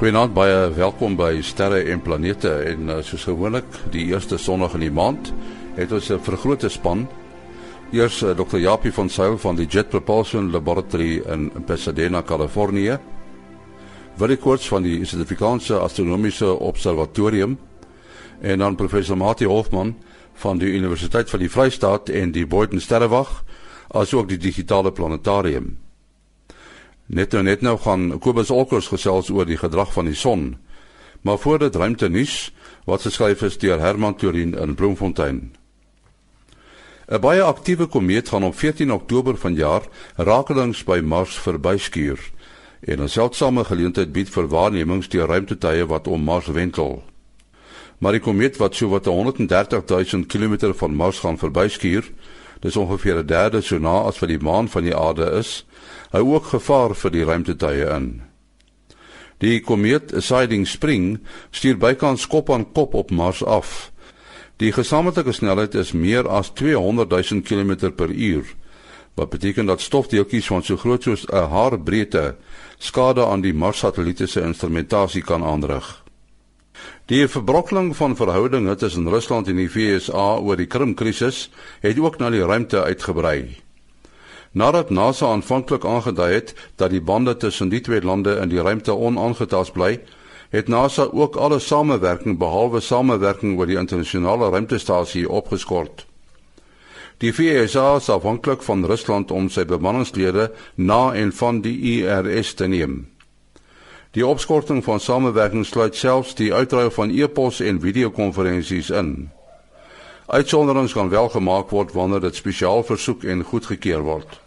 Goeienaand baie welkom by Sterre en Planete en uh, soos gewoonlik die eerste Sondag in die maand het ons 'n vergrote span. Eers uh, Dr. Japie van Sail van die Jet Propulsion Laboratory in Pasadena, Kalifornië. Willie Koorts van die Suid-Afrikaanse Astronomiese Observatorium en dan professor Mati Hofman van die Universiteit van die Vrystaat en die Boyden Sterrewag asook die digitale planetarium. Net nou net nou gaan Kobus Olkers gesels oor die gedrag van die son. Maar voor dit ruimte nuus wat geskryf is deur Herman Turin in Bloemfontein. 'n Baie aktiewe komeet gaan op 14 Oktober vanjaar rakelings by Mars verbyskuur en 'n seldsame geleentheid bied vir waarnemings deur ruimtetuie wat om Mars wentel. Maar die komeet wat so wat 130 000 km van Mars gaan verbyskuur, dis ongeveer 'n derde so na as wat die maan van die aarde is, hou ook gevaar vir die ruimtetuie in. Die komeet Siding Spring stuur bykans kop aan kop op Mars af. Die gesamentlike snelheid is meer as 200 000 km per uur, wat beteken dat stofdeeltjies van so groot soos 'n haarbreedte skade aan die Mars-satelliete se instrumentasie kan aanrig. Die verbrokkeling van verhoudinge tussen Rusland en die VSA oor die Krim-krisis het ook na die ruimte uitgebrei. Nadat NASA aanvanklik aangedui het dat die bande tussen die twee lande in die ruimte onaangetast bly, het NASA ook alle samewerking behalwe samewerking oor die internasionale ruimtestasie opgeskort. Die VSA is afhanklik van Rusland om sy bemanningslede na en van die IRS te neem. Die opskorting van samewerking sluit selfs die uitruil van e-pos en videokonferensies in. Uitsonderings kan wel gemaak word wanneer dit spesiaal versoek en goedgekeur word.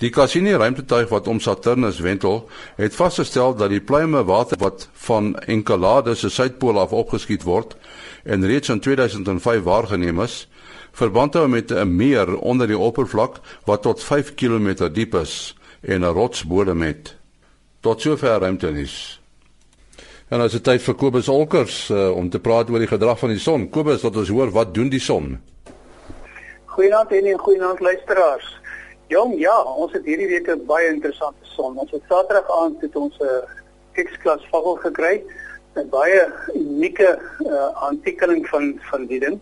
Die Cassini ruimtetuig wat om Saturnus wentel, het vasgestel dat die pluime water wat van Enceladus se suidpool af opgeskiet word en reeds in 2005 waargeneem is, verband hou met 'n meer onder die oppervlak wat tot 5 km diep is en 'n rotsbodem het. Tot sover ruimtenis. En as dit tyd vir Kobus Olkers uh, om te praat oor die gedrag van die son. Kobus, wat ons hoor, wat doen die son? Goeienaand en en goeienaand luisteraars. Jong, ja, ons het hierdie week 'n baie interessante son. Ons het Saterdag aand het ons 'n uh, X-klas vogel gekry. 'n Baie unieke uh, aantekening van van die ding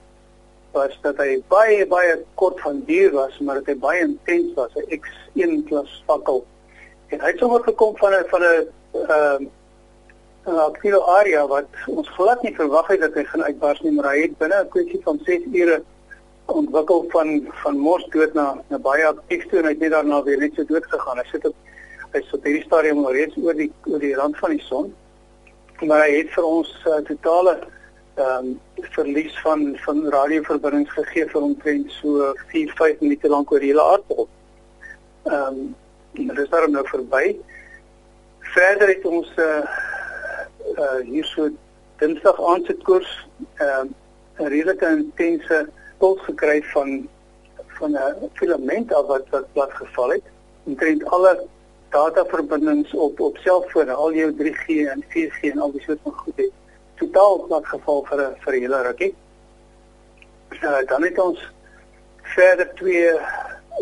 was dat hy baie baie kort van duur was, maar dit baie intens was, 'n X1 klas vogel. En hy het sommer gekom van 'n van 'n ehm 'n aktiewe area wat ons glad nie verwag het dat hy gaan uitbars nie, maar hy het binne 'n kwessie van 6 ure ontwikkel van van mors dood na na baie aktief toe en hy het net daarna weer net so dood gegaan. Hy sit op hy sit hierdie stadium al reeds oor die oor die rand van die son. Maar hy het vir ons uh, totale ehm um, verlies van van radioverbindings gegee vir omtrent so 4 5 minute lank oor die hele aardbol. Ehm um, dit is daarom nou verby. Verder het ons uh uh hier so Dinsdag aand se koers ehm uh, 'n redelike intense puls gekry van van 'n filament af wat wat plat geval het. Omtrent alle dataverbindings op op selfone, al jou 3G en 4G en al die soort van goed het totaal plat geval vir 'n vir 'n hele rukkie. Uh, dan het ons verder twee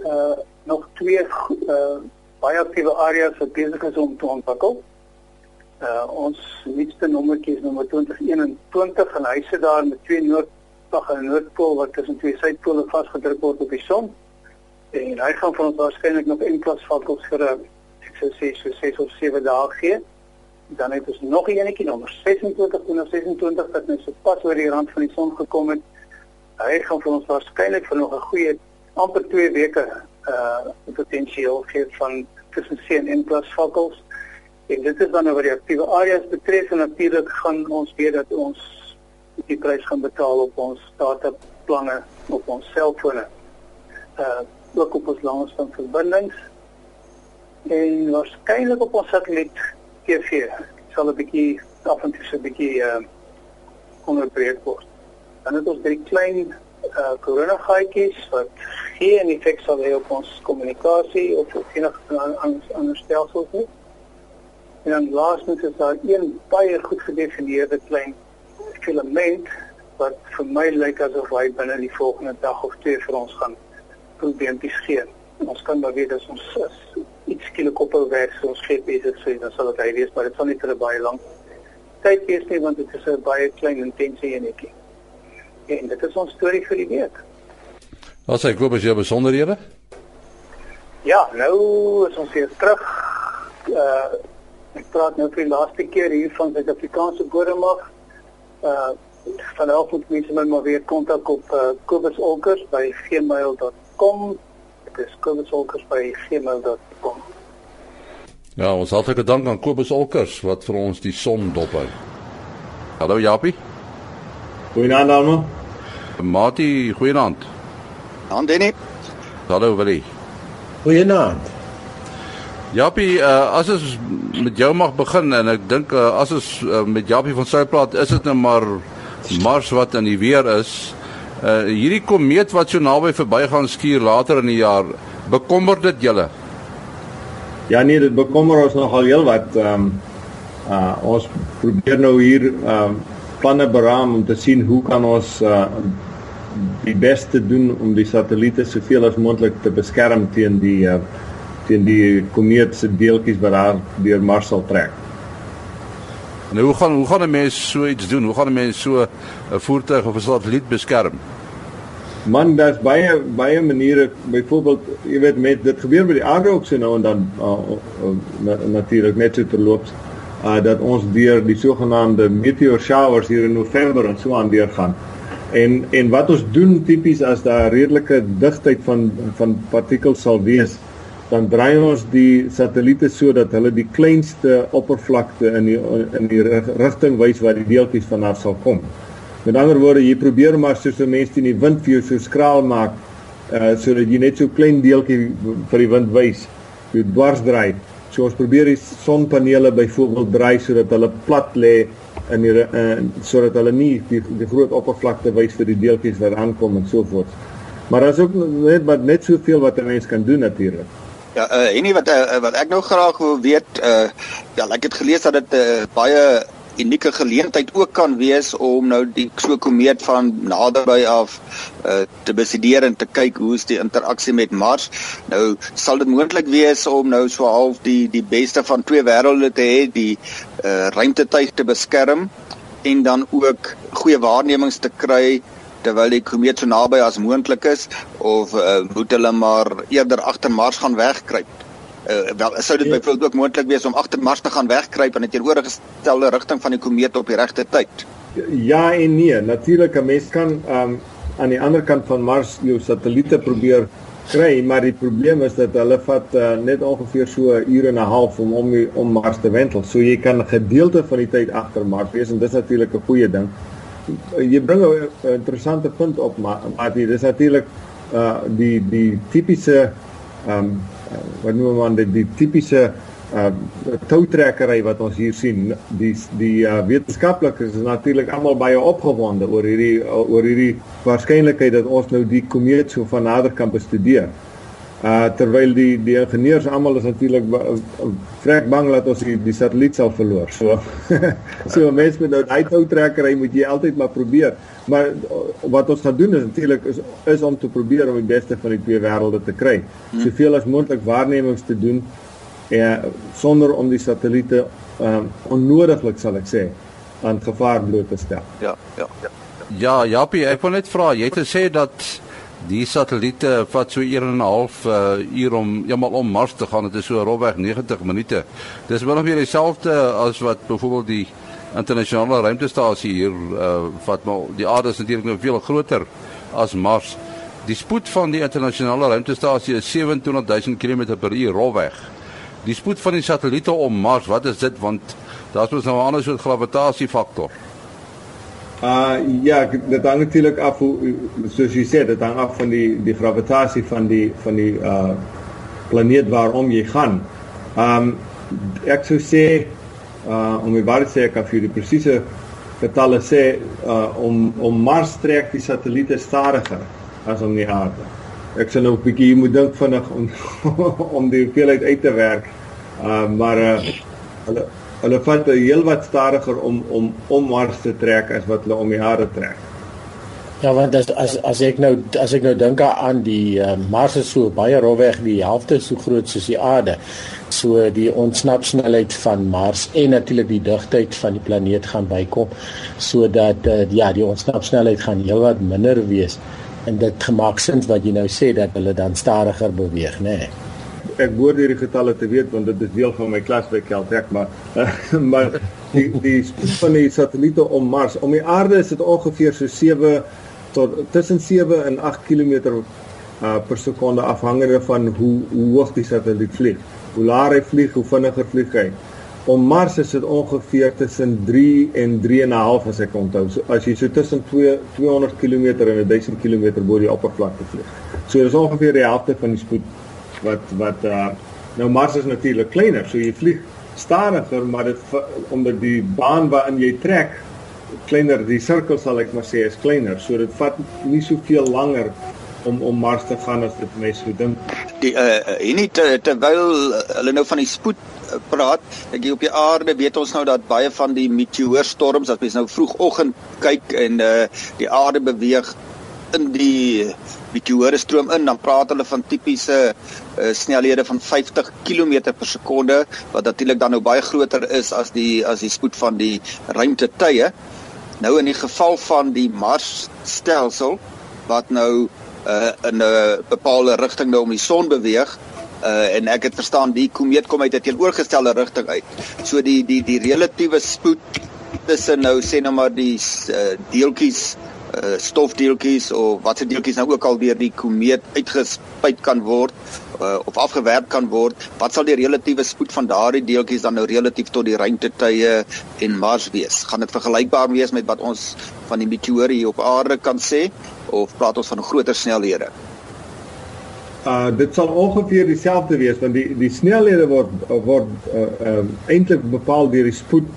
uh nog twee uh baie aktiewe areas wat besig is om te ontwikkel. Uh ons nuutste nommertjie is nommer 2021 en hy sit daar met twee noordpol en noordpool wat tussen twee suidpole vasgedruk word op die son. En hy gaan vir ons waarskynlik nog een klas vakkels vir 'n ek sou sê so 6 of 7 dae gee. Dan het ons nog 'n enetjie nommer 26 en 26 wat net so pas oor die rand van die son gekom het. Hy gaan vir ons waarskynlik vir nog 'n goeie amper 2 weke uh potensieel gee van tussen C en N+ vakkels. En dit is dan oor die aktiewe areas betref en natuurlik gaan ons weet dat ons die prys gaan betaal op ons dataplanne op ons selfone. Uh ook op ons langafstand verbindings en waarskynlik op ons satelliet TV sal 'n bietjie af en toe so 'n bietjie uh onderbreek word. Dan het ons drie klein uh korona gaatjies wat geen effek sal hê op ons kommunikasie of op enige ander stelsels nie. En dan laastens is daar een baie goed gedefinieerde klein filament wat vir my lyk asof hy binne die volgende dag of twee vir ons gaan probeer gee. Ons kan maar weet as ons is iets skielik ophou werk so ons skep besig sê dan sal dit hy wees maar dit sal nie vir 'n baie lank tyd wees nie want dit is 'n baie klein intensie enetjie. En dit is ons storie vir die week. Wat sê Kobus jy besonderhede? Ja, nou is ons weer terug. Uh ek praat nou vir die laaste keer hier van Suid-Afrikaanse Bodemag. Uh vanaf moet mense my maar weer kontak op uh, Kobus Olkers by gmail.com. Dit is Kobus Olkers by gmail.com. Ja, ons hartlike dank aan Kobus Olkers wat vir ons die son dop hou. Hallo Japie. Goeienaand almal. Mati, goeienaand. Dan Denny. Hallo Willie. Goeienaand. Japie, uh, as ons met jou mag begin en ek dink uh, as ons uh, met Japie van sy praat, is dit nou maar Mars wat in die weer is. Uh hierdie komeet wat so naby verbygaan skuur later in die jaar, bekommer dit julle? Ja nee, dit bekommer ons nogal heel wat. Ehm um, uh ons probeer nou hier ehm uh, planne beraam om te sien hoe kan ons uh die beste doen om die satelliete soveel as moontlik te beskerm teen die uh teen die komeet se deeltjies wat daar deur Mars sal trek. Nou hoe gaan hoe gaan 'n mens so iets doen? Hoe gaan 'n mens so 'n voertuig of 'n satelliet beskerm? Man, daar's baie baie maniere. Byvoorbeeld, jy weet met dit gebeur met die aarde ook so nou en dan uh, uh, na, natuurlik net so terloops uh dat ons deur die sogenaamde meteor showers hier in November en so aan deur gaan. En en wat ons doen tipies as daar redelike digtheid van van partikels sal wees, dan draai ons die satelliete sodat hulle die kleinste oppervlakte in die in die rigting wys waar die deeltjies vanaf sal kom. Met ander woorde, jy probeer maar soos 'n mens teen die wind vir jou so skraal maak, uh sodat jy net so klein deeltjie vir die wind wys, jy dwars draai. So ons probeer die sonpanele byvoorbeeld draai sodat hulle plat lê in die uh, sodat hulle nie die, die groot oppervlakte wys vir die deeltjies wat aankom en so voort. Maar daar's ook net wat net soveel wat 'n mens kan doen natuurlik. Ja, uh, en nie wat uh, wat ek nou graag wil weet, uh ja, ek het gelees dat dit uh, baie unieke geleentheid ook kan wees om nou die so komeet van naderby af uh te bestudeer en te kyk hoe is die interaksie met Mars. Nou sal dit moontlik wees om nou so half die die beste van twee wêrelde te hê, die uh ruimtetuig te beskerm en dan ook goeie waarnemings te kry terwyl die komeet so naby as moontlik is of uh, moet hulle maar eerder agter Mars gaan wegkruip? Uh, wel sou dit ja. byvoorbeeld ook moontlik wees om agter Mars te gaan wegkruip in 'n teenoorgestelde rigting van die komeet op die regte tyd? Ja en nee, natuurlik 'n mens kan um, aan die ander kant van Mars jou satelliete probeer kry, maar die probleem is dat hulle vat uh, net ongeveer so 'n uur en 'n half om om om Mars te wentel. So jy kan 'n gedeelte van die tyd agter Mars wees en dis natuurlik 'n goeie ding jy bring 'n interessante punt op maar maar dit is natuurlik uh die die tipiese ehm um, wat noem man die, die tipiese uh toutrekkery wat ons hier sien die die uh, wetenskaplikes is natuurlik almal baie opgewonde oor hierdie oor hierdie waarskynlikheid dat ons nou die komeet so van nader kan bestudeer. Uh terwyl die die ingenieurs almal is natuurlik vrek bang dat ons die, die satelliet sal verloor. So so mense met nou daai toutrekkery moet jy altyd maar probeer. Maar wat ons gaan doen is natuurlik is is om te probeer om die beste van die twee wêrelde te kry. Hmm. Soveel as moontlik waarnemings te doen en sonder om die satelliete um onnodiglik sal ek sê aan gevaar bloot te stel. Ja, ja, ja. Ja, Japie, ek wil net vra, jy het gesê dat Die satelliete vat so 1 en 'n half uh, uur om eenmal om Mars te gaan. Dit is so rofweg 90 minute. Dis wel nog weer dieselfde as wat byvoorbeeld die internasionale ruimtestasie hier uh, vat, maar die aarde is natuurlik nou veel groter as Mars. Die spoed van die internasionale ruimtestasie is 27000 km/h rofweg. Die spoed van die satelliete om Mars, wat is dit want daar's mos nou 'n ander soort gravitasiefaktor. Uh ja, dit hang natuurlik af hoe soos jy sê, dit hang af van die die gravitasie van die van die uh planeet waarom jy gaan. Um ek sou sê uh om my waar sê ek kan vir die presiese getalle sê uh om om Mars trek die satelliete stadiger as om die aarde. Ek sal nou 'n bietjie moet dink vinnig om om die hoeveelheid uit te werk. Uh maar uh hulle hulle vat 'n heel wat stadiger om om om Mars te trek as wat hulle om die aarde trek. Ja, want as as as ek nou as ek nou dink aan die uh, Mars is so baie rofweg die helfte so groot soos die Aarde. So die ontsnapsnelheid van Mars en natuurlik die digtheid van die planeet gaan bykom sodat uh, ja, die ontsnapsnelheid gaan heelwat minder wees en dit gemaak sin wat jy nou sê dat hulle dan stadiger beweeg, né? Nee ek behoort hierdie getalle te weet want dit is deel van my klas by Caltech maar maar die die spoed van die satelliete om Mars om die aarde is dit ongeveer so 7 tot tussen 7 en 8 km uh, per sekonde afhangende van hoe hoe hoog die satelliet vlieg. Hoe laer hy vlieg, hoe vinniger vlieg hy. Om Mars is dit ongeveer tussen 3 en 3.5 as ek onthou. So as jy so tussen 2 200 km en 1000 km bo die oppervlakte vlieg. So dis ongeveer die helfte van die spoed wat wat uh nou Mars is natuurlik kleiner, so jy vlieg stadiger, maar dit omdat die baan waarin jy trek kleiner, die sirkel sal ek maar sê is kleiner, so dit vat nie soveel langer om om Mars te gaan as dit mense sou dink. Die uh en nie te, terwyl hulle nou van die spoed praat, ek hier op die aarde weet ons nou dat baie van die meteoorstorms as mens nou vroegoggend kyk en uh die aarde beweeg in die meteore stroom in dan praat hulle van tipiese uh, snelhede van 50 km per sekonde wat natuurlik dan nou baie groter is as die as die spoed van die ruimtetye. Nou in die geval van die Mars stelsel wat nou uh, in 'n bepaalde rigting nou om die son beweeg uh, en ek het verstaan die komeet kom uit 'n teenoorgestelde rigting uit. So die die die relatiewe spoed tussen nou sê nou maar die uh, deeltjies uh, stofdeeltjies of watse deeltjies nou ook al deur die komeet uitgespuit kan word uh, of afgewerp kan word, wat sal die relatiewe spoed van daardie deeltjies dan nou relatief tot die ruimtetye en Mars wees? Gaan dit vergelykbaar wees met wat ons van die meteore hier op aarde kan sê of praat ons van groter snelhede? Uh dit sal ongeveer dieselfde wees want die die snelhede word word uh, uh, eintlik bepaal deur die spoed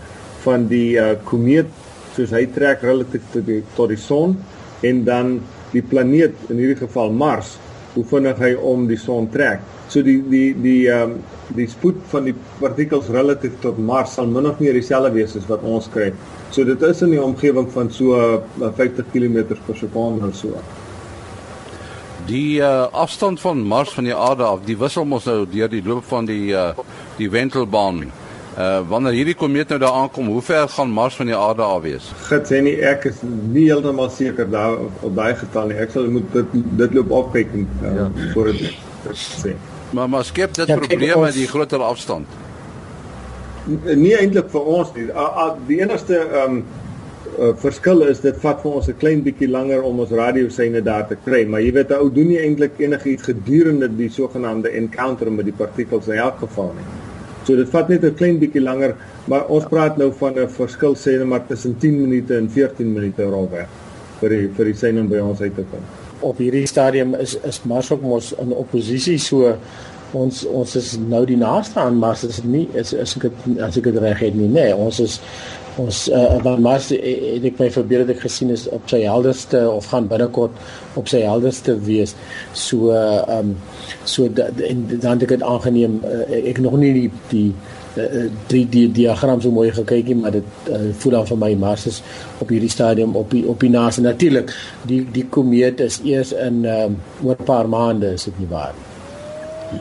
van die uh, komeet soos hy trek relatief tot die tot die son en dan die planeet in hierdie geval Mars hoe vinnig hy om die son trek. So die die die ehm um, die spoed van die partikels relatief tot Mars sal min of meer dieselfde wees as wat ons kry. So dit is in die omgewing van so 50 km per sekonde of so. Die uh, afstand van Mars van die aarde af, die wissel mos nou deur die loop van die uh, die wentelbaan. Uh wanneer hierdie komeet nou daar aankom, hoe ver gaan Mars van die aarde af wees? Gits sê nie ek is nie heeltemal seker daar op daai getal nie. Ek sal moet dit dit loop opkyk en uh, ja. voor dit sê. Maar maar skep dit ja, probleme met die groter afstand. Nie eintlik vir ons nie. Die enigste ehm um, uh, verskil is dit vat vir ons 'n klein bietjie langer om ons radioseine daar te kry, maar jy weet 'n ou doen nie eintlik enigiets gedurende die sogenaamde encounter met die partikels in elk geval nie. So dit vat net 'n klein bietjie langer, maar ons praat nou van 'n verskil sê net maar tussen 10 minute en 14 minute rolweg vir die vir die sein om by ons uit te kom. Op hierdie stadium is is Mars ook mos in oppositie so ons ons is nou die naaste aan Mars is nie is is ek as ek dit reg het nie nee ons is ons uh, wat Mars eh, het ek my verbeel het ek gesien is op sy helderste of gaan binnekort op sy helderste wees. So ehm um, so da, en dan het ek dit aangeneem uh, ek nog nie die die die die diagram so mooi gekykie maar dit uh, voel dan vir my Mars is op hierdie stadium op die op die naaste. Natuurlik die die komeet is eers in um, oor 'n paar maande is dit nie waar? nie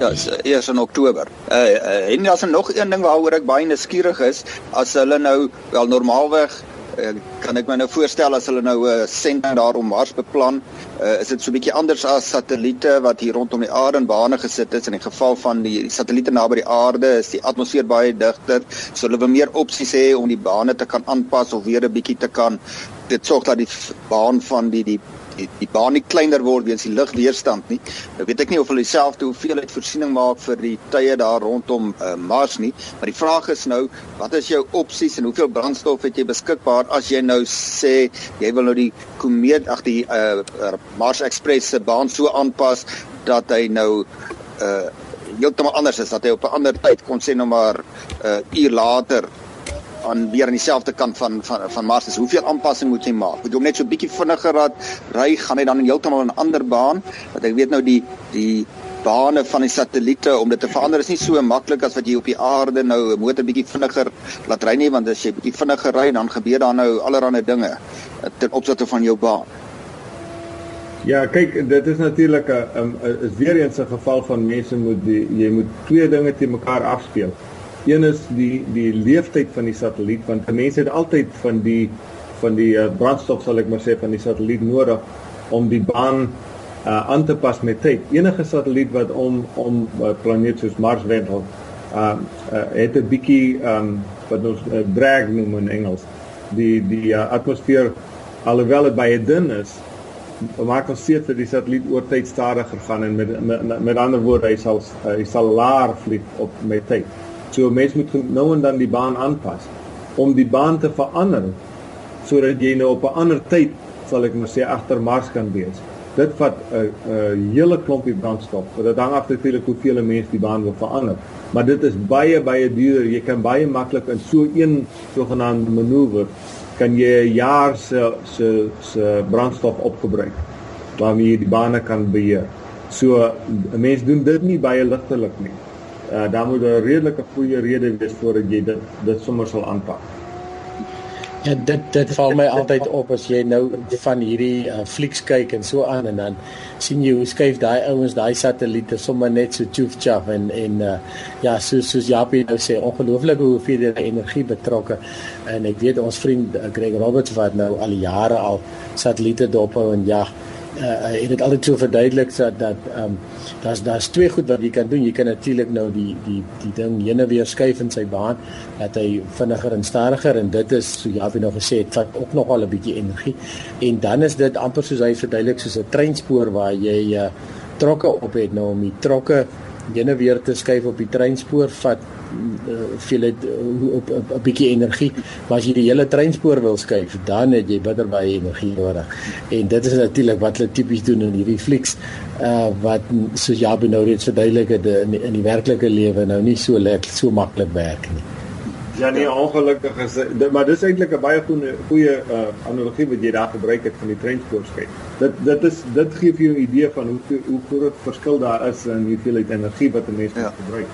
Ja, uh, eers in Oktober. Uh, uh en daar's nog een ding waaroor ek baie nuuskierig is, as hulle nou wel normaalweg uh, kan ek my nou voorstel as hulle nou 'n uh, sending daar om Mars beplan, uh, is dit so 'n bietjie anders as satelliete wat hier rondom die aarde in bane gesit is. In die geval van die satelliete naby die aarde is die atmosfeer baie digter, so hulle wil meer opsies hê om die bane te kan aanpas of weer 'n bietjie te kan dit sorg dat die baan van die die die, die baan nie kleiner word weens die lugweerstand nie. Nou weet ek nie of hulle dieselfde hoeveelheid voorsiening maak vir die tye daar rondom uh, Mars nie, maar die vraag is nou, wat is jou opsies en hoeveel brandstof het jy beskikbaar as jy nou sê jy wil nou die komeet ag die uh, Mars Express se baan so aanpas dat hy nou uh heeltemal anders is dat hy op 'n ander tyd kon sê nou maar 'n uh, uur later aan weer aan dieselfde kant van van van Mars is. Hoeveel aanpassing moet jy maak? Moet jy net so bietjie vinniger laat ry, gaan hy dan heeltemal 'n ander baan? Want ek weet nou die die bane van die satelliete om dit te verander is nie so maklik as wat jy op die aarde nou 'n motor bietjie vinniger laat ry nie, want as jy bietjie vinniger ry dan gebeur daar nou allerlei dinge ten opsigte van jou baan. Ja, kyk, dit is natuurlik 'n is weer eens 'n geval van mense moet die, jy moet twee dinge te mekaar afspeel. Een is die die leeftyd van die satelliet want mense het altyd van die van die uh, brandstof sal ek maar sê van die satelliet nodig om die baan uh, aan te pas met tyd. Enige satelliet wat om om 'n uh, planeet soos Mars wendel, uh, uh het 'n bietjie um wat ons uh, drag noem in Engels. Die die uh, atmosfeer alhoewel dit baie dun is, maak ons seker dat die satelliet oor tyd stadiger gaan en met met, met ander woorde hy sal uh, hy sal laer vlieg op met tyd. So mens moet nou en dan die baan aanpas om die baan te verander sodat jy nou op 'n ander tyd sal ek maar sê agter Mars kan wees dit vat 'n 'n hele klompie brandstof. Dit hang af natuurlik hoeveel mense die baan wil verander. Maar dit is baie baie duur. Jy kan baie maklik in so een sogenaamde manoeuvre kan jy 'n jaar se se se brandstof opgebruik waarmee jy die bane kan beheer. So 'n mens doen dit nie baie ligtelik nie. Uh daar moet 'n redelike goeie rede wees voordat jy dit dit sommer sal aanpak. Ja, dit dit val my altyd op as jy nou van hierdie uh, flieks kyk en so aan en dan sien jy hoe skuif daai ouens daai satelliete sommer net so tjoef tjaf en en uh, ja, soos soos Japie nou sê, ongelooflik hoeveel energie betrokke. En ek weet ons vriend Greg Roberts wat nou al jare al satelliete dophou en ja, uh, het dit altyd so verduidelik dat dat ehm um, daar's daar's twee goed wat jy kan doen. Jy kan natuurlik nou die die die ding heen en weer skuif in sy baan dat hy vinniger en stadiger en dit is so ja, jy nou gesê dit vat ook nog al 'n bietjie energie. En dan is dit amper soos hy verduidelik soos 'n treinspoor waar jy uh, trokke op het nou om die trokke heen en weer te skuif op die treinspoor vat uh, veel het uh, op 'n bietjie energie. Maar as jy die hele treinspoor wil skuif dan het jy bitter baie energie nodig. En dit is natuurlik wat hulle tipies doen in hierdie flieks uh, wat soos Jabu nou reeds verduidelik het in die, in die werklike lewe nou nie so lekker so maklik werk nie Ja nee, ongelukkig is dit maar dis eintlik 'n baie goeie goeie uh, analogie wat jy daar gebruik het van die treinspoorskei. Dit dit is dit gee vir jou 'n idee van hoe hoe groot verskil daar is in hoeveelheid energie wat 'n mens ja. gebruik.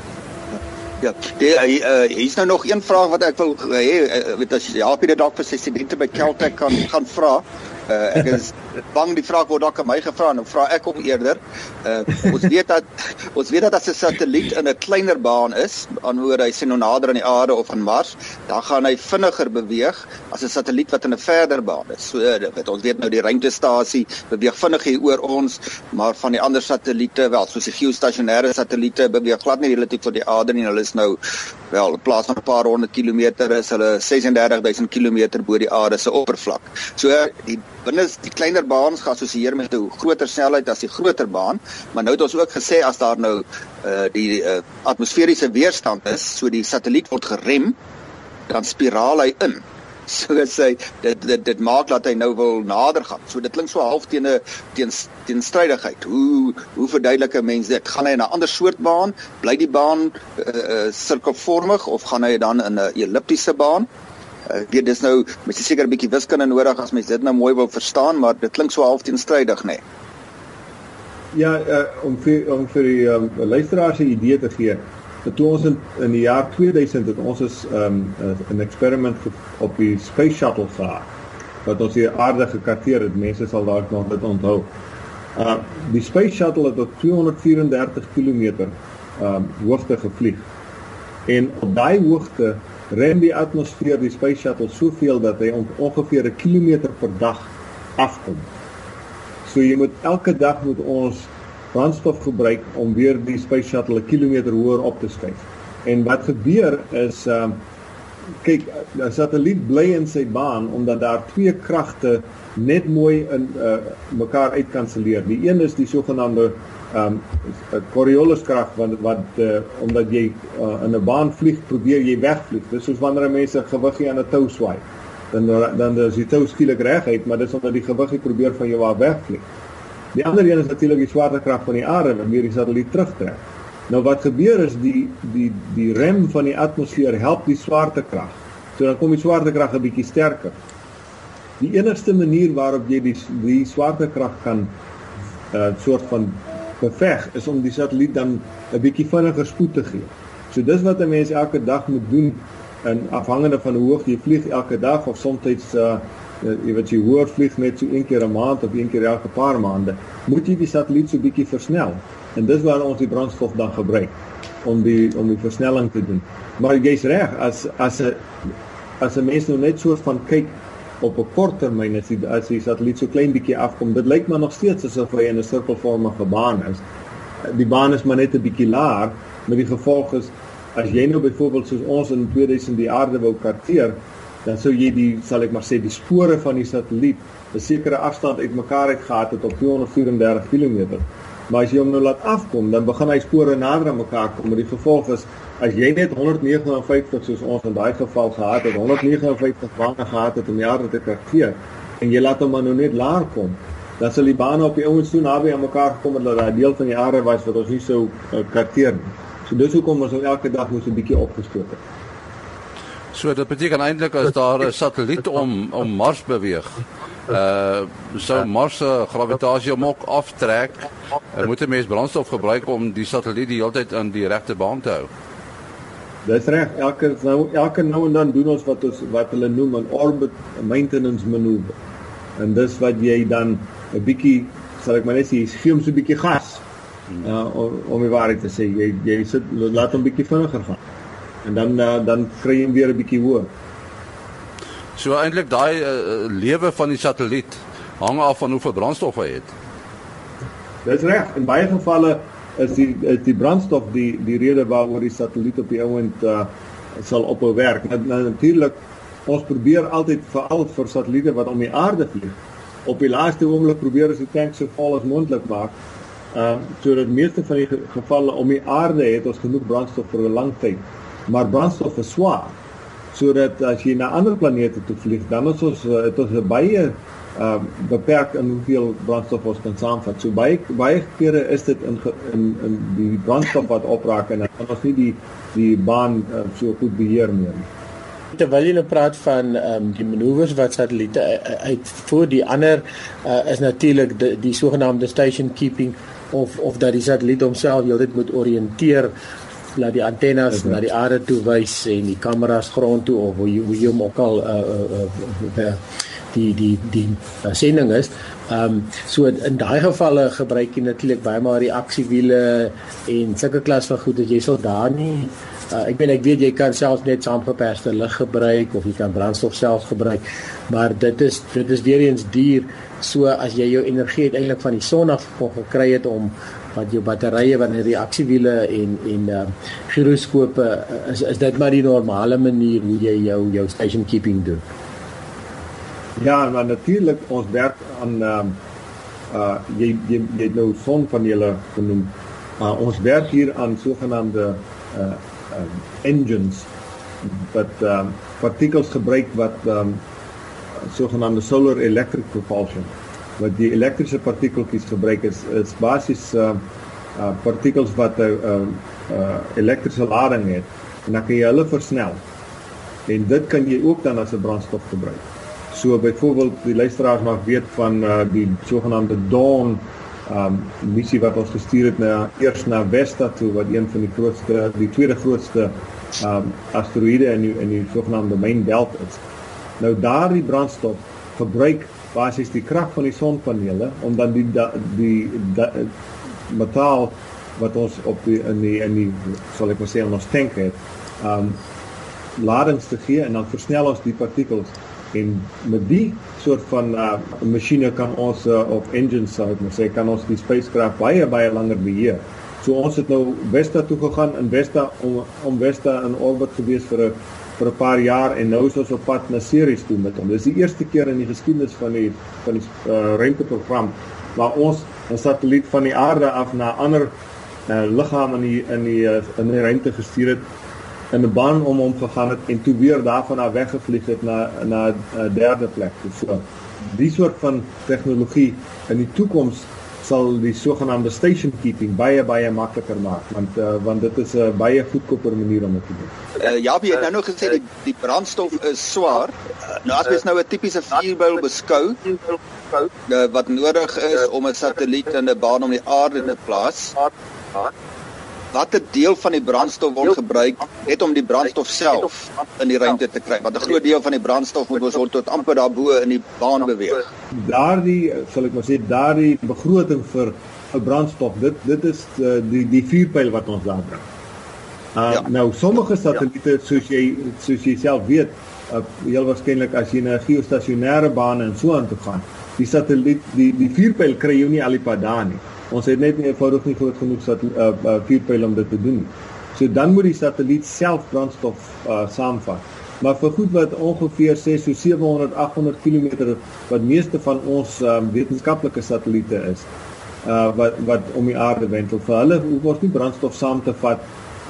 Ja, die uh, uh, hier's nou nog een vraag wat ek wil hê, uh, weet as jy dit dalk vir sy studente by Caltech kan gaan vra. Uh, ek is bang die vraag word dalk aan my gevra en vra ek hom eerder. Uh, ons weet dat ons weet dat as 'n satelliet in 'n kleiner baan is, aanhoor hy sien nou nader aan die aarde of aan Mars, dan gaan hy vinniger beweeg as 'n satelliet wat in 'n verder baan is. So weet ons weet nou die ruimtestasie beweeg vinnig hier oor ons, maar van die ander satelliete, wel soos die geostasionêre satelliete beweeg glad nie relatief tot die aarde nie. Hulle is nou wel in plaas van 'n paar honderd kilometer is hulle 36000 km bo die aarde se oppervlak. So die binne die kleiner baans geassosieer met 'n groter snelheid as die groter baan, maar nou het ons ook gesê as daar nou uh die uh, atmosferiese weerstand is, so die satelliet word gerem, dan spiraal hy in. So sê dit dit dit maak dat hy nou wil nader gaan. So dit klink so half teen 'n teen teenstrydigheid. Hoe hoe verduidelik 'n mens dit? Gaan hy in 'n ander soort baan? Bly die baan uh, uh sirkelvormig of gaan hy dan in 'n elliptiese baan? Ek uh, weet dis nou mens is seker 'n bietjie wiskunde nodig as mens dit nou mooi wil verstaan, maar dit klink so half teenstrydig, nê. Nee. Ja, uh, om vir om vir die um, luisteraars 'n idee te gee. Toe ons in, in die jaar 2000 het ons is um, 'n eksperiment op die Space Shuttle gehad wat ons hier aarde gekarteer het. Mense sal dalk nog dit onthou. Uh die Space Shuttle het op 234 km um hoogte gevlieg. En op daai hoogte rem die atmosfeer die Space Shuttle soveel dat hy ongeveer 'n kilometer per dag afkom. So jy moet elke dag moet ons brandstof gebruik om weer die Space Shuttle 'n kilometer hoër op te skuif. En wat gebeur is ehm uh, kyk, 'n satelliet bly in sy baan omdat daar twee kragte net mooi in uh, mekaar uitkanselleer. Die een is die sogenaamde ehm um, Corioliskrag wat wat uh, omdat jy uh, in 'n baan vlieg, probeer jy wegvlieg. Dis soos wanneer mense gewig aan 'n tou swaai. Dan dan is die tou skielik reguit, maar dis omdat die gewig probeer van jou af wegvlieg. Die ander een is natuurlik die swaartekrag van die aarde wat meer die satelliet terugtrek. Nou wat gebeur is die die die rem van die atmosfeer help die swaartekrag. So dan kom die swaartekrag 'n bietjie sterker. Die enigste manier waarop jy die die swaartekrag kan 'n uh, soort van beveg is om die satelliet dan 'n bietjie vinniger spoed te gee. So dis wat 'n mens elke dag moet doen en afhangende van hoe hoog jy vlieg elke dag of soms uh, jy weet jy hoor vlieg net so een keer 'n maand of een keer elke paar maande, moet jy die satelliet so bietjie versnel. En dis waar ons die brandstof dan gebruik om die om die versnelling te doen. Maar jy's reg, as as 'n as 'n mens nou net so van kyk op 'n kort termyn as die as die satelliet so klein bietjie afkom, dit lyk maar nog steeds asof hy in 'n sirkelvormige baan is. Die baan is maar net 'n bietjie laag, maar die gevolg is as jy nou byvoorbeeld soos ons in 2000 die aarde wou karteer, dan sou jy die sal ek maar sê die spore van die satelliet 'n sekere afstand uitmekaar uit gehad het op 234 km. Maar as jy hom nou laat afkom, dan begin hy spore nader aan mekaar kom. Maar die gevolg is as jy net 159 soos ons in daai geval gehad het, 159 bane gehad het om jare te karteer en jy laat hom nou net laer kom, dan sal die bane op die ouens toe naby aan mekaar gekom het dat daai deel van die aarde was wat ons nie sou uh, karteer nie. So dis hoekom ons nou elke dag moet 'n bietjie opgestoot het. So dit beteken eintlik as daar 'n satelliet om om Mars beweeg, uh sou Mars se gravitasie hom ook aftrek. En moet 'n mens brandstof gebruik om die satelliet die hele tyd in die regte baan te hou. Dis reg. Elke nou elke nou en dan doen ons wat ons wat hulle noem 'n orbit maintenance manoeuvre. En dis wat jy dan 'n bietjie sal ek maar net sê, gee hom so 'n bietjie gas. Uh, om om die waarheid te sê, jy jy sit laat hom bietjie vinniger gaan. En dan uh, dan kry jy weer 'n bietjie hoër. So eintlik daai uh, lewe van die satelliet hang af van hoeveel brandstof hy het. Dis reg. In baie gevalle is die is die brandstof die die rede waaroor die satelliet op die ouend uh, sal ophou werk. Nou, nou natuurlik ons probeer altyd veral vir satelliete wat om die aarde vlieg op die laaste oomblik probeer ons die tank so vol as moontlik maak. Ehm uh, sodat meeste van die gevalle om die aarde het ons genoeg brandstof vir 'n lang tyd. Maar brandstof is swaar. Sodat as jy na ander planete toe vlieg, dan is ons uh, het ons baie uh beperk in hoeveel brandstof ons kan saamvat. So baie baie kere is dit in in in die brandstof wat opraak en dan kan ons nie die die baan uh, so goed beheer meer nie. Terwyl jy praat van ehm um, die manoeuvres wat satelliete uitvoer, die ander uh, is natuurlik die, die sogenaamde station keeping of of dat die satelliet homself heeltyd moet oriënteer laat die antennes okay. na die aarde toe wys en die kameras grond toe of hoe jy, hoe jy hom ook al uh, uh, uh, uh, die die die uh, sending is. Ehm um, so in daai gevalle gebruik jy natuurlik baie maar reaksiewiele en sulke klas van goed as jy sal daar nie uh, ek weet ek weet jy kan selfs net saamgeperste lig gebruik of jy kan brandstof self gebruik. Maar dit is dit is weer eens duur. So as jy jou energie uiteindelik van die son af gekry het om wat jou batterye wat die reaksiewiele en en uh, giroskope uh, is is dit maar die normale manier hoe jy jou jou station keeping doen. Ja, maar natuurlik ons werk aan uh, uh jy jy jy het nou sonpanele genoem. Uh ons werk hier aan sogenaamde uh um, engines wat um, partikels gebruik wat um, sogenaamde solar electric propulsion wat die elektriese partikeltjies gebruik is is basies uh uh partikels wat 'n uh, uh elektriese lading het en dan kan jy hulle versnel. En dit kan jy ook dan as 'n brandstof gebruik. So byvoorbeeld die luisteraars mag weet van uh, die sogenaamde Dawn um missie wat ons gestuur het na eers na Vesta toe wat een van die grootste die tweede grootste um asteroïde in die, in die sogenaamde main belt is. Nou daardie brandstof gebruik basies die krag van die sonpanele om dan die da, die da, metaal wat ons op die in die in die sal ek maar sê ons tank het um ladings te gee en dan versnel ons die partikels en met die soort van uh, masjiene kan ons uh, op engines sou ek moet sê kan ons die spacecraft baie baie langer beheer. So ons het nou Vesta toe gegaan in Vesta om om Vesta in orbit gewees vir 'n vir 'n paar jaar en nou is ons op pad na Ceres toe met hom. Dis die eerste keer in die geskiedenis van die van die uh, ruimteprogram waar ons 'n satelliet van die aarde af na ander uh, liggame in die in die uh, in die ruimte gestuur het in 'n baan om hom gegaan het en toe weer daarvan af weggevlieg het na na 'n derde plek. So die soort van tegnologie in die toekoms sal die sogenaamde station keeping baie baie makliker maak want uh, want dit is 'n baie goedkoper manier om dit te doen. Uh, ja, jy het nou nog gesê die die brandstof is swaar. Uh, nou as jy nou 'n tipiese vuurbyl beskou, uh, wat nodig is om 'n satelliet in 'n baan om die aarde te plaas. Watter deel van die brandstof word gebruik net om die brandstof self in die ruimte te kry? Want 'n groot deel van die brandstof moet ons word tot amper daarbo in die baan beweeg. Daardie sal ek maar sê daardie begroting vir 'n brandstof, dit dit is uh, die die vuurpyl wat ons daar bring. Uh, ja. Nou sommige satelliete ja. soos jy soos jy self weet, uh, heel waarskynlik as jy na 'n geostasionêre baan en so aan toe gaan, die satelliet die die vuurpyl kry jy nie al die pad daar nie. Ons het net nie eenvoudig nie groot genoeg sat uh, uh, vuurpyl om dit te doen. So dan moet die satelliet self brandstof uh, saamvat. Maar vir goed wat ongeveer sê so 700 800 km wat meeste van ons um, wetenskaplike satelliete is uh wat wat om die aarde wentel vir hulle hoef ons nie brandstof saam te vat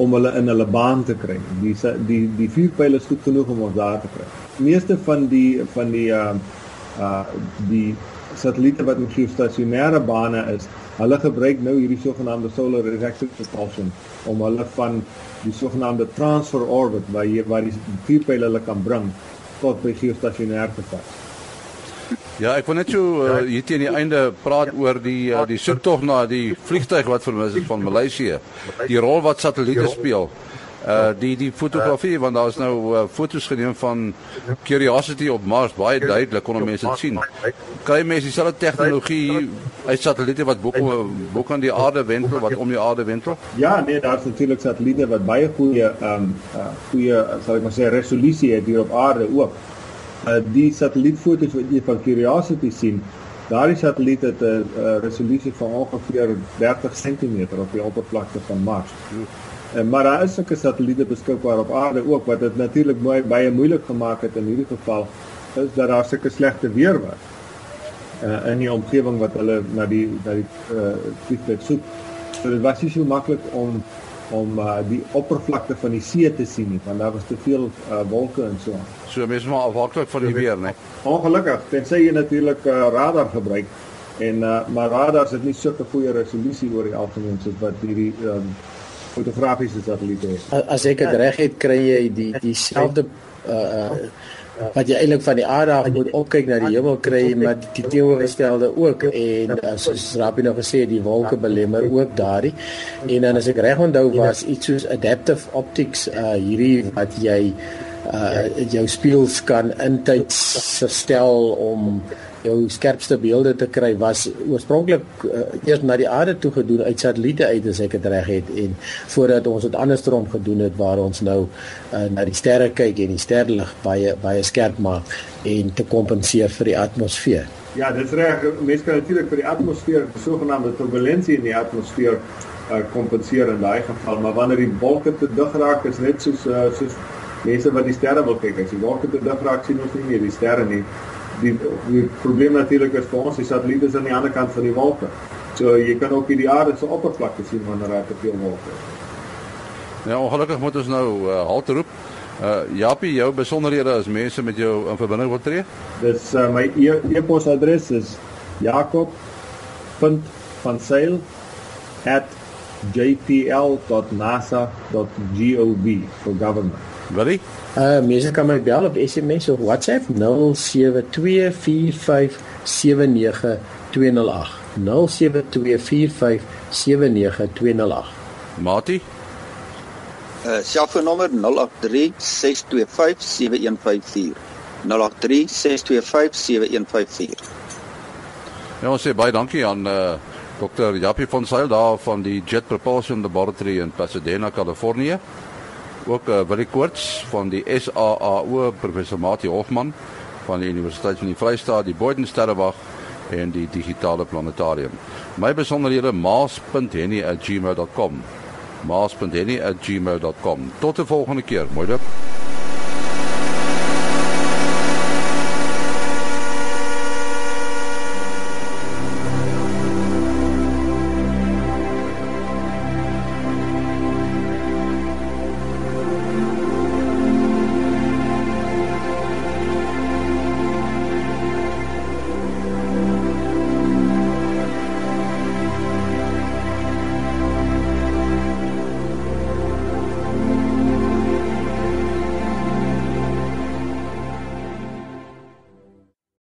om hulle in hulle baan te kry. Die die die vuurpyle is goed genoeg om ons daar te kry. Meeste van die van die uh uh die satelliete wat in geostasionêre bane is, hulle gebruik nou hierdie sogenaamde solar reactive propulsion om hulle van die sogenaamde transfer orbit waar jy waar die vuurpyle hulle kan bring tot by geostasionêr te vat. Ja, ek wil net so uh, hier teen die einde praat oor die uh, die soektog na die vliegtuig wat vermis is van Maleisië. Die rol wat satelliete speel. Uh die die fotografie want daar is nou uh, foto's geneem van Curiosity op Mars baie duidelik kon mense dit sien. Kry mense dieselfde tegnologie uit satelliete wat bo bo kan die aarde wentel wat om die aarde wentel? Ja, nee, daar's natuurlik satelliete wat baie goeie ehm um, uh, goeie sal ek maar sê resolusie het hier op aarde ook uh, die satellietfoto's wat jy van Curiosity sien, daardie satelliet het 'n uh, resolusie van ongeveer 30 cm op die oppervlakte van Mars. Uh, maar daar is sulke satelliete beskikbaar op aarde ook wat dit natuurlik baie baie moeilik gemaak het in hierdie geval is dat daar sulke slegte weer was. Uh, in die omgewing wat hulle na die na die uh, vliegtuig soek. So dit was nie so maklik om om uh, die oppervlakte van die see te sien nie want daar was te veel uh, wolke en so. So mens moet afhanklik van die weer, né? Ongelukkig, tensy jy natuurlik uh, radar gebruik en uh, maar radars het nie so 'n goeie resolusie oor die algemeen soos wat hierdie um, fotografiese satelliete. Het. As ek dit reg het, kry jy die dieselfde uh, uh, wat jy eintlik van die aarde af moet opkyk na die hemel kry met die teenoorgestelde ook. En uh, soos Rabbi nou gesê die wolke belemmer ook daardie. En dan as ek reg onthou was iets soos adaptive optics uh, hierdie wat jy uh, jou spieëls kan intyds stel om jou skerpste beelde te kry was oorspronklik uh, eers na die aarde toe gedoen uit satelliete uit as ek dit reg het en voordat ons dit andersom gedoen het waar ons nou uh, na die sterre kyk en die sterlig baie baie skerp maak en te kompenseer vir die atmosfeer. Ja, dit reg. Mense kan natuurlik vir die atmosfeer, sogenaamde turbulensie in die atmosfeer uh, kompenseer in daai geval, maar wanneer die wolke te dig raak, is net soos uh, soos mense wat die sterre wil kyk, as die wolke te dig raak, sien ons nie meer die sterre nie die die probleem natuurlik is vir ons die satelliete is aan die ander kant van die wolke. So jy kan ook die aarde se oppervlakte sien wanneer daar te veel wolke is. Ja, ongelukkig moet ons nou uh, halt roep. Uh Japie, jou besonderhede as mense met jou in verbinding wil tree? Dis uh, my e-, e-posadres is jakob.vansail@jpl.nasa.gov for government. Willie? Uh mense kan my bel op SMS of WhatsApp 0724579208. 0724579208. Mati? Uh selfoonnommer 0836257154. 0836257154. Ja, ons sê baie dankie aan uh Dr. Jappie van Sail daar van die Jet Propulsion Laboratory in Pasadena, Kalifornië ook uh, Willie Koorts van die SAAO professor Mati Hofman van die Universiteit van die Vrystaat die Boyden Sterrewag en die digitale planetarium. My besonderhede maas.henny@gmail.com. maas.henny@gmail.com. Tot 'n volgende keer. Mooi dop.